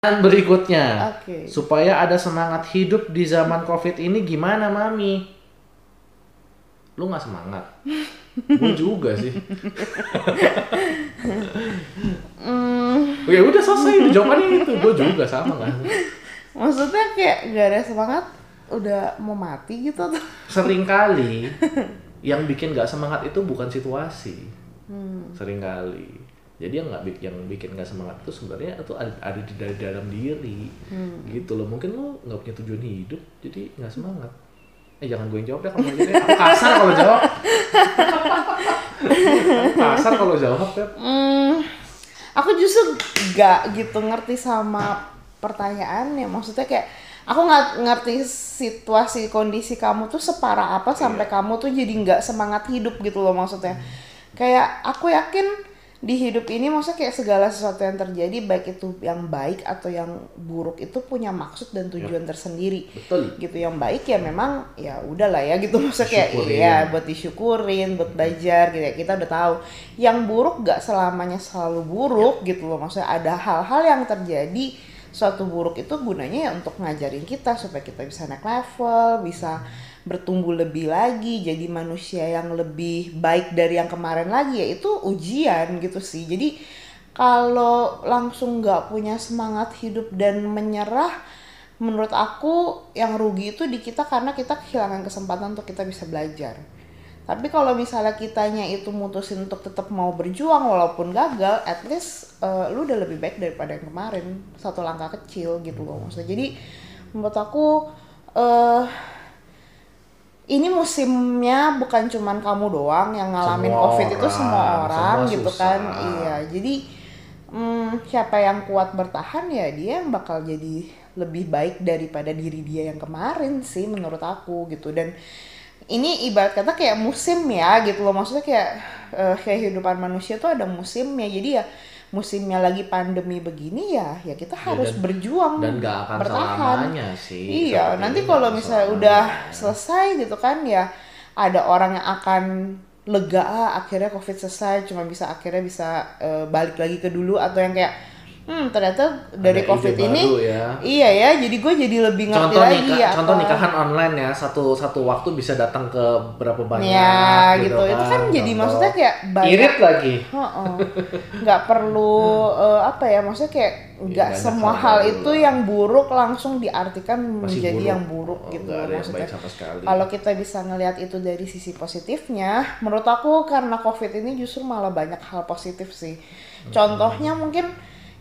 Dan berikutnya, Oke. supaya ada semangat hidup di zaman covid ini gimana mami? Lu nggak semangat? Gue juga sih. Ya udah selesai jawabannya itu. Gue juga sama kan. maksudnya kayak gak ada semangat, udah mau mati gitu atau? Seringkali yang bikin nggak semangat itu bukan situasi. Hmm. Seringkali. Jadi yang nggak bik- yang bikin nggak semangat itu sebenarnya itu ada, ada di dari dalam diri. Hmm. Gitu loh. Mungkin lo nggak punya tujuan hidup, jadi nggak semangat. Eh jangan gue yang jawab deh kalau nggak jadi. Aku kasar kalau jawab. Kasar kalau jawab ya. Hmm, aku justru gak gitu ngerti sama pertanyaannya. Maksudnya kayak aku nggak ngerti situasi kondisi kamu tuh separah apa sampai kamu tuh jadi nggak semangat hidup gitu loh maksudnya. Kayak aku yakin di hidup ini maksudnya kayak segala sesuatu yang terjadi baik itu yang baik atau yang buruk itu punya maksud dan tujuan tersendiri. Betul. gitu yang baik ya memang ya udahlah ya gitu. Maksudnya kayak ya buat disyukurin buat belajar gitu ya. Kita udah tahu. Yang buruk gak selamanya selalu buruk gitu loh. Maksudnya ada hal-hal yang terjadi suatu buruk itu gunanya ya untuk ngajarin kita supaya kita bisa naik level bisa bertumbuh lebih lagi jadi manusia yang lebih baik dari yang kemarin lagi ya itu ujian gitu sih jadi kalau langsung nggak punya semangat hidup dan menyerah menurut aku yang rugi itu di kita karena kita kehilangan kesempatan untuk kita bisa belajar. Tapi kalau misalnya kitanya itu mutusin untuk tetap mau berjuang walaupun gagal, at least eh, lu udah lebih baik daripada yang kemarin. Satu langkah kecil gitu loh maksudnya. Jadi menurut aku eh ini musimnya bukan cuman kamu doang yang ngalamin Semua covid itu semua orang, orang semua gitu susah. kan. Iya, jadi hmm, siapa yang kuat bertahan ya dia yang bakal jadi lebih baik daripada diri dia yang kemarin sih menurut aku gitu dan ini ibarat kata kayak musim ya gitu loh maksudnya kayak eh, kehidupan manusia tuh ada musimnya jadi ya musimnya lagi pandemi begini ya ya kita harus dan- berjuang Dan gak akan bertahan sih. Iya, nanti kalau misalnya selamanya. udah selesai gitu kan ya ada orang yang akan lega ah, akhirnya covid selesai cuma bisa akhirnya bisa eh, balik lagi ke dulu atau yang kayak hmm ternyata dari Ada covid ini baru ya. iya ya jadi gue jadi lebih ngerti contoh lagi nikah, ya contoh apa. nikahan online ya satu satu waktu bisa datang ke berapa banyak ya gitu, itu kan jadi Contoh. maksudnya kayak banyak irit lagi nggak perlu eh, apa ya maksudnya kayak nggak banyak semua hal itu lah. yang buruk langsung diartikan Masih menjadi buruk. yang buruk Oh, gitu maksudnya kalau kita bisa ngelihat itu dari sisi positifnya menurut aku karena covid ini justru malah banyak hal positif sih Hmm. contohnya mungkin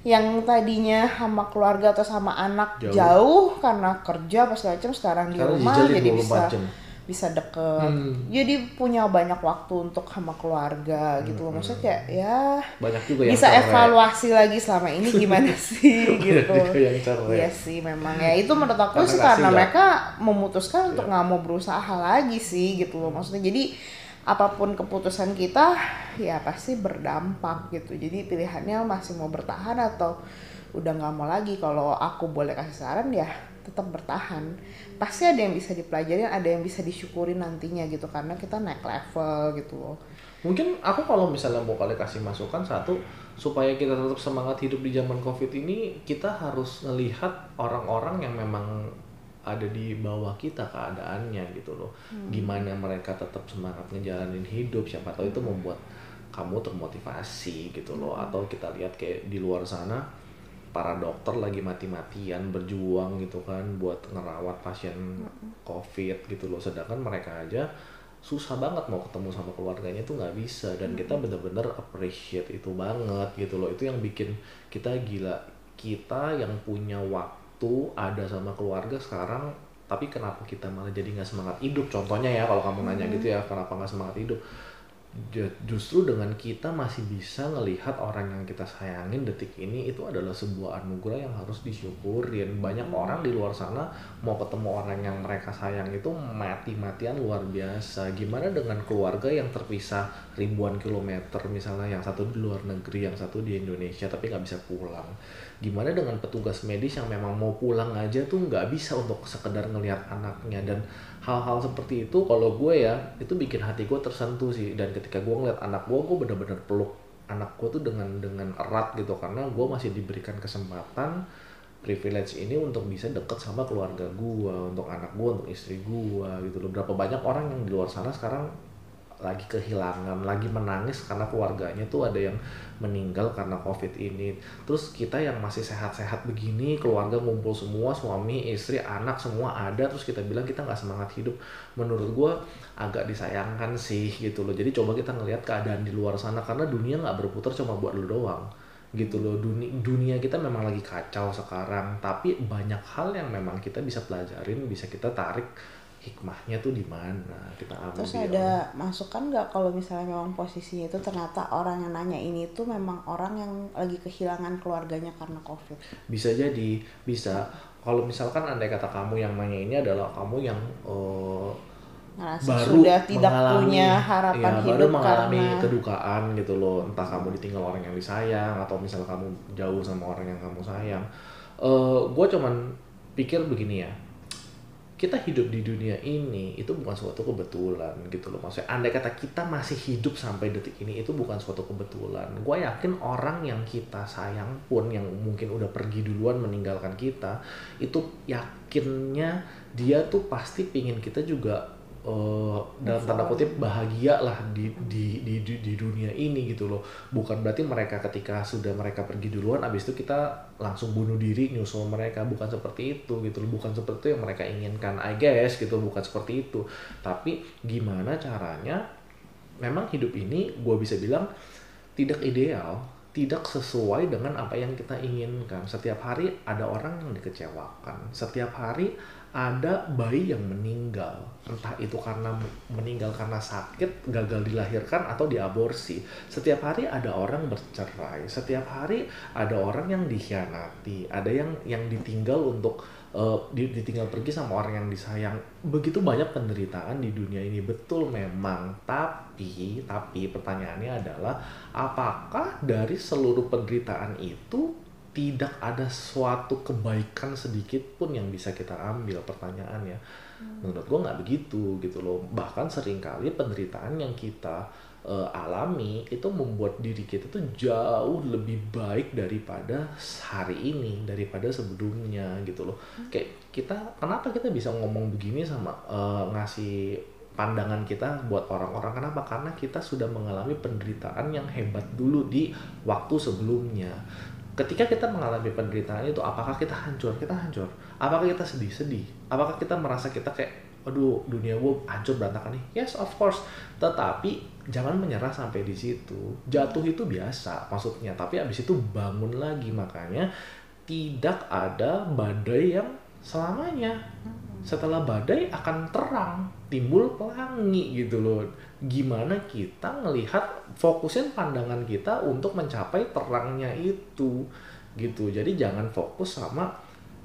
yang tadinya sama keluarga atau sama anak Jauh. jauh, karena kerja apa segala macam sekarang di Sekarang rumah jadi 24 bisa jam. bisa deket Hmm. jadi punya banyak waktu untuk sama keluarga gitu loh maksudnya kayak ya banyak juga yang bisa cerai. evaluasi lagi selama ini gimana sih gitu. Iya sih memang ya itu menurut aku Karena sih karena mereka memutuskan untuk Iya. nggak mau berusaha lagi sih gitu loh maksudnya jadi apa pun keputusan kita ya pasti berdampak gitu. Jadi pilihannya masih mau bertahan atau udah nggak mau lagi. Kalau aku boleh kasih saran ya tetap bertahan. Pasti ada yang bisa dipelajarin ada yang bisa disyukuri nantinya gitu karena kita naik level gitu loh. Mungkin aku kalau misalnya mau kali kasih masukan satu supaya kita tetap semangat hidup di zaman covid ini kita harus ngelihat orang-orang yang memang ada di bawah kita keadaannya gitu loh. Gimana mereka tetap semangat ngejalanin hidup siapa tahu itu membuat kamu termotivasi gitu loh. Atau kita lihat kayak di luar sana para dokter lagi mati-matian berjuang gitu kan buat ngerawat pasien covid gitu loh. Sedangkan mereka aja susah banget mau ketemu sama keluarganya tuh nggak bisa. Dan kita bener-bener appreciate itu banget gitu loh. Itu yang bikin kita gila. Kita yang punya waktu ada sama keluarga sekarang tapi kenapa kita malah jadi nggak semangat hidup? Contohnya ya kalau kamu nanya gitu ya kenapa nggak semangat hidup justru dengan kita masih bisa ngelihat orang yang kita sayangin detik ini itu adalah sebuah anugerah yang harus disyukurin. Banyak orang di luar sana mau ketemu orang yang mereka sayang itu mati-matian luar biasa. Gimana dengan keluarga yang terpisah ribuan kilometer? Misalnya yang satu di luar negeri yang satu di Indonesia tapi nggak bisa pulang. Gimana dengan petugas medis yang memang mau pulang aja tuh nggak bisa untuk sekedar ngelihat anaknya? Dan hal-hal seperti itu kalau gue ya itu bikin hati gue tersentuh sih. Dan ketika gue ngeliat anak gue gue bener-bener peluk anak gue tuh dengan dengan erat gitu karena gue masih diberikan kesempatan privilege ini untuk bisa deket sama keluarga gua, untuk anak gua, untuk istri gua gitu loh. Berapa banyak orang yang di luar sana sekarang lagi kehilangan, lagi menangis karena keluarganya tuh ada yang meninggal karena covid ini. Terus kita yang masih sehat-sehat begini, keluarga ngumpul semua, suami, istri, anak semua ada, terus kita bilang kita nggak semangat hidup. Menurut gua agak disayangkan sih gitu loh. Jadi coba kita ngelihat keadaan di luar sana karena dunia nggak berputar cuma buat lu doang gitu loh dunia dunia kita memang lagi kacau sekarang tapi banyak hal yang memang kita bisa pelajarin bisa kita tarik hikmahnya tuh di mana? Kita ambil Terus ada masukan nggak kalau misalnya memang posisinya itu ternyata orang yang nanya ini tuh memang orang yang lagi kehilangan keluarganya karena covid. bisa jadi bisa. Kalau misalkan andai kata kamu yang nanya ini adalah kamu yang eh, Ngerasa baru sudah tidak mengalami, punya harapan ya, hidup baru mengalami karena kedukaan gitu loh. Entah kamu ditinggal orang yang disayang atau misal kamu jauh sama orang yang kamu sayang. Eh gue cuman pikir begini ya kita hidup di dunia ini itu bukan suatu kebetulan gitu loh. Maksudnya andai kata kita masih hidup sampai detik ini itu bukan suatu kebetulan. Gue yakin orang yang kita sayang pun yang mungkin udah pergi duluan meninggalkan kita itu yakinnya dia tuh pasti pingin kita juga eh, dalam tanda kutip bahagia lah di, di di di di dunia ini gitu loh. Bukan berarti mereka ketika sudah mereka pergi duluan abis itu kita langsung bunuh diri nyusul mereka. Bukan seperti itu gitu loh. Bukan seperti itu yang mereka inginkan I guess gitu bukan seperti itu. Tapi gimana caranya? Memang hidup ini gue bisa bilang tidak ideal tidak sesuai dengan apa yang kita inginkan. Setiap hari ada orang yang dikecewakan. Setiap hari ada bayi yang meninggal. Entah itu karena meninggal karena sakit gagal dilahirkan atau diaborsi. Setiap hari ada orang bercerai. Setiap hari ada orang yang dikhianati. Ada yang yang ditinggal untuk di- ditinggal pergi sama orang yang disayang. Begitu banyak penderitaan di dunia ini. Betul memang. Tapi tapi pertanyaannya adalah apakah dari seluruh penderitaan itu tidak ada suatu kebaikan sedikit pun yang bisa kita ambil pertanyaannya menurut gua nggak begitu gitu loh. Bahkan sering kali penderitaan yang kita eh, alami itu membuat diri kita tuh jauh lebih baik daripada hari ini daripada sebelumnya gitu loh. Kayak kita kenapa kita bisa ngomong begini sama eh, ngasih pandangan kita buat orang-orang? Kenapa? Karena kita sudah mengalami penderitaan yang hebat dulu di waktu sebelumnya ketika kita mengalami penderitaan itu apakah kita hancur? Kita hancur. Apakah kita sedih-sedih? Apakah kita merasa kita kayak aduh dunia gue hancur berantakan nih? Yes of course. Tetapi jangan menyerah sampai di situ. Jatuh itu biasa maksudnya. Tapi abis itu bangun lagi. Makanya tidak ada badai yang selamanya. Setelah badai akan terang timbul pelangi gitu loh. Gimana kita ngelihat fokusin pandangan kita untuk mencapai terangnya itu gitu. Jadi jangan fokus sama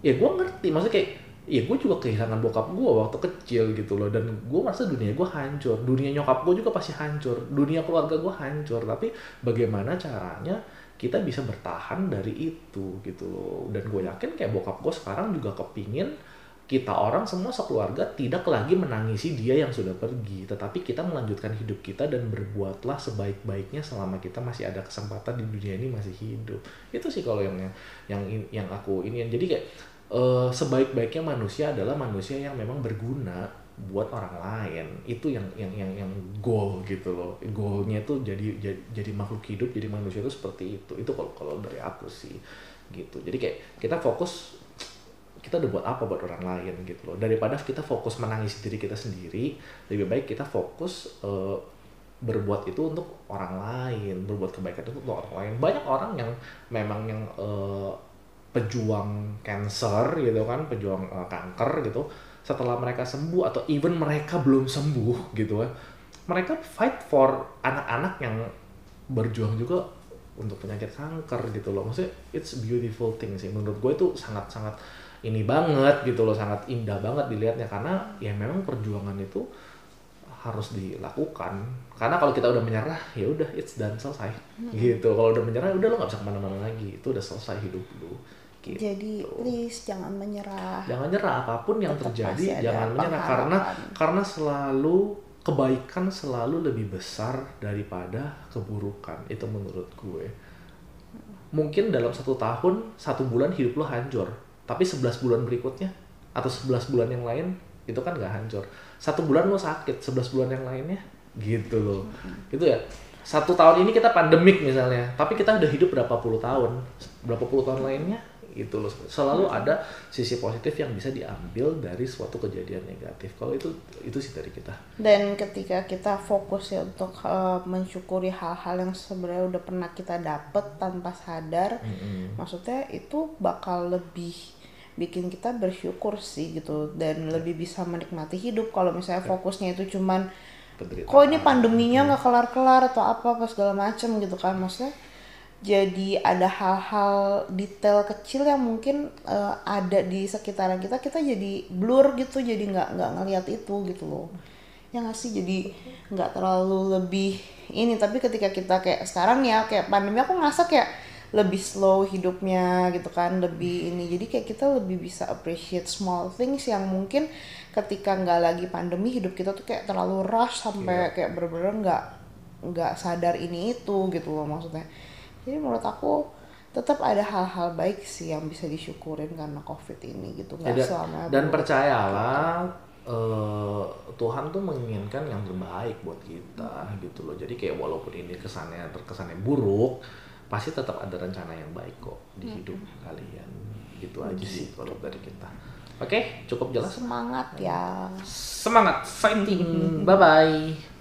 ya gue ngerti maksudnya kayak ya gue juga kehilangan bokap gue waktu kecil gitu loh. Dan gue merasa dunia gue hancur. Dunia nyokap gue juga pasti hancur. Dunia keluarga gue hancur. Tapi bagaimana caranya kita bisa bertahan dari itu gitu loh. Dan gue yakin kayak bokap gue sekarang juga kepingin kita orang semua sekeluarga tidak lagi menangisi dia yang sudah pergi, tetapi kita melanjutkan hidup kita dan berbuatlah sebaik-baiknya selama kita masih ada kesempatan di dunia ini masih hidup. Itu sih kalau yang yang yang aku ini. Jadi kayak eh, sebaik-baiknya manusia adalah manusia yang memang berguna buat orang lain. Itu yang yang yang yang goal gitu loh. Goalnya tuh jadi jadi, jadi makhluk hidup, jadi manusia itu seperti itu. Itu kalau kalau dari aku sih gitu. Jadi kayak kita fokus kita udah buat apa buat orang lain gitu loh daripada kita fokus menangis diri kita sendiri lebih baik kita fokus eh, berbuat itu untuk orang lain berbuat kebaikan itu untuk orang lain banyak orang yang memang yang eh, pejuang cancer gitu kan pejuang eh, kanker gitu setelah mereka sembuh atau even mereka belum sembuh gitu kan mereka fight for anak-anak yang berjuang juga untuk penyakit kanker gitu loh. Maksudnya it's beautiful thing sih. Menurut gue itu sangat-sangat ini banget gitu loh sangat indah banget dilihatnya. Karena ya memang perjuangan itu harus dilakukan. Karena kalau kita udah menyerah ya udah it's done selesai. Gitu. Kalau udah menyerah udah lo nggak bisa ke mana-mana lagi. Itu udah selesai hidup lu gitu. Jadi please jangan menyerah. jangan nyerah apa pun yang Tetap terjadi jangan menyerah. Karena karena selalu kebaikan selalu lebih besar daripada keburukan. Itu menurut gue. Mungkin dalam satu tahun satu bulan hidup lo hancur. Tapi 11 bulan berikutnya atau 11 bulan yang lain itu kan nggak hancur. Satu bulan lo sakit 11 bulan yang lainnya gitu loh gitu ya. Satu tahun ini kita pandemik misalnya tapi kita udah hidup berapa puluh tahun? Berapa puluh tahun lainnya itu loh. Selalu ada sisi positif yang bisa diambil dari suatu kejadian negatif. Kalau itu itu sih dari kita. Dan ketika kita fokus ya untuk uh, mensyukuri hal-hal yang sebenarnya udah pernah kita dapet tanpa sadar Mm-mm. maksudnya itu bakal lebih bikin kita bersyukur sih gitu. Dan lebih bisa menikmati hidup. Kalau misalnya fokusnya itu cuman Penderitaan. kok ini pandeminya nggak kelar-kelar atau apa apa segala macem gitu kan maksudnya jadi ada hal-hal detail kecil yang mungkin eh, ada di sekitaran kita kita jadi blur gitu jadi nggak nggak ngelihat itu gitu loh. Ya nggak sih? Jadi nggak terlalu lebih ini. Tapi ketika kita kayak sekarang ya kayak pandemi aku ngerasa kayak lebih slow hidupnya gitu kan lebih ini. Jadi kayak kita lebih bisa appreciate small things yang mungkin ketika nggak lagi pandemi hidup kita tuh kayak terlalu rush sampai kayak bener-bener nggak nggak sadar ini itu gitu loh maksudnya jadi menurut aku tetap ada hal-hal baik sih yang bisa disyukurin karena covid ini gitu nggak dan, selamanya dan percayalah eh, Tuhan tuh menginginkan yang terbaik buat kita gitu loh. Jadi kayak walaupun ini kesannya terkesannya buruk pasti tetap ada rencana yang baik kok di hidup kalian. Gitu aja sih kalau dari kita. Oke cukup jelas. Semangat ya. Semangat fighting. Bye bye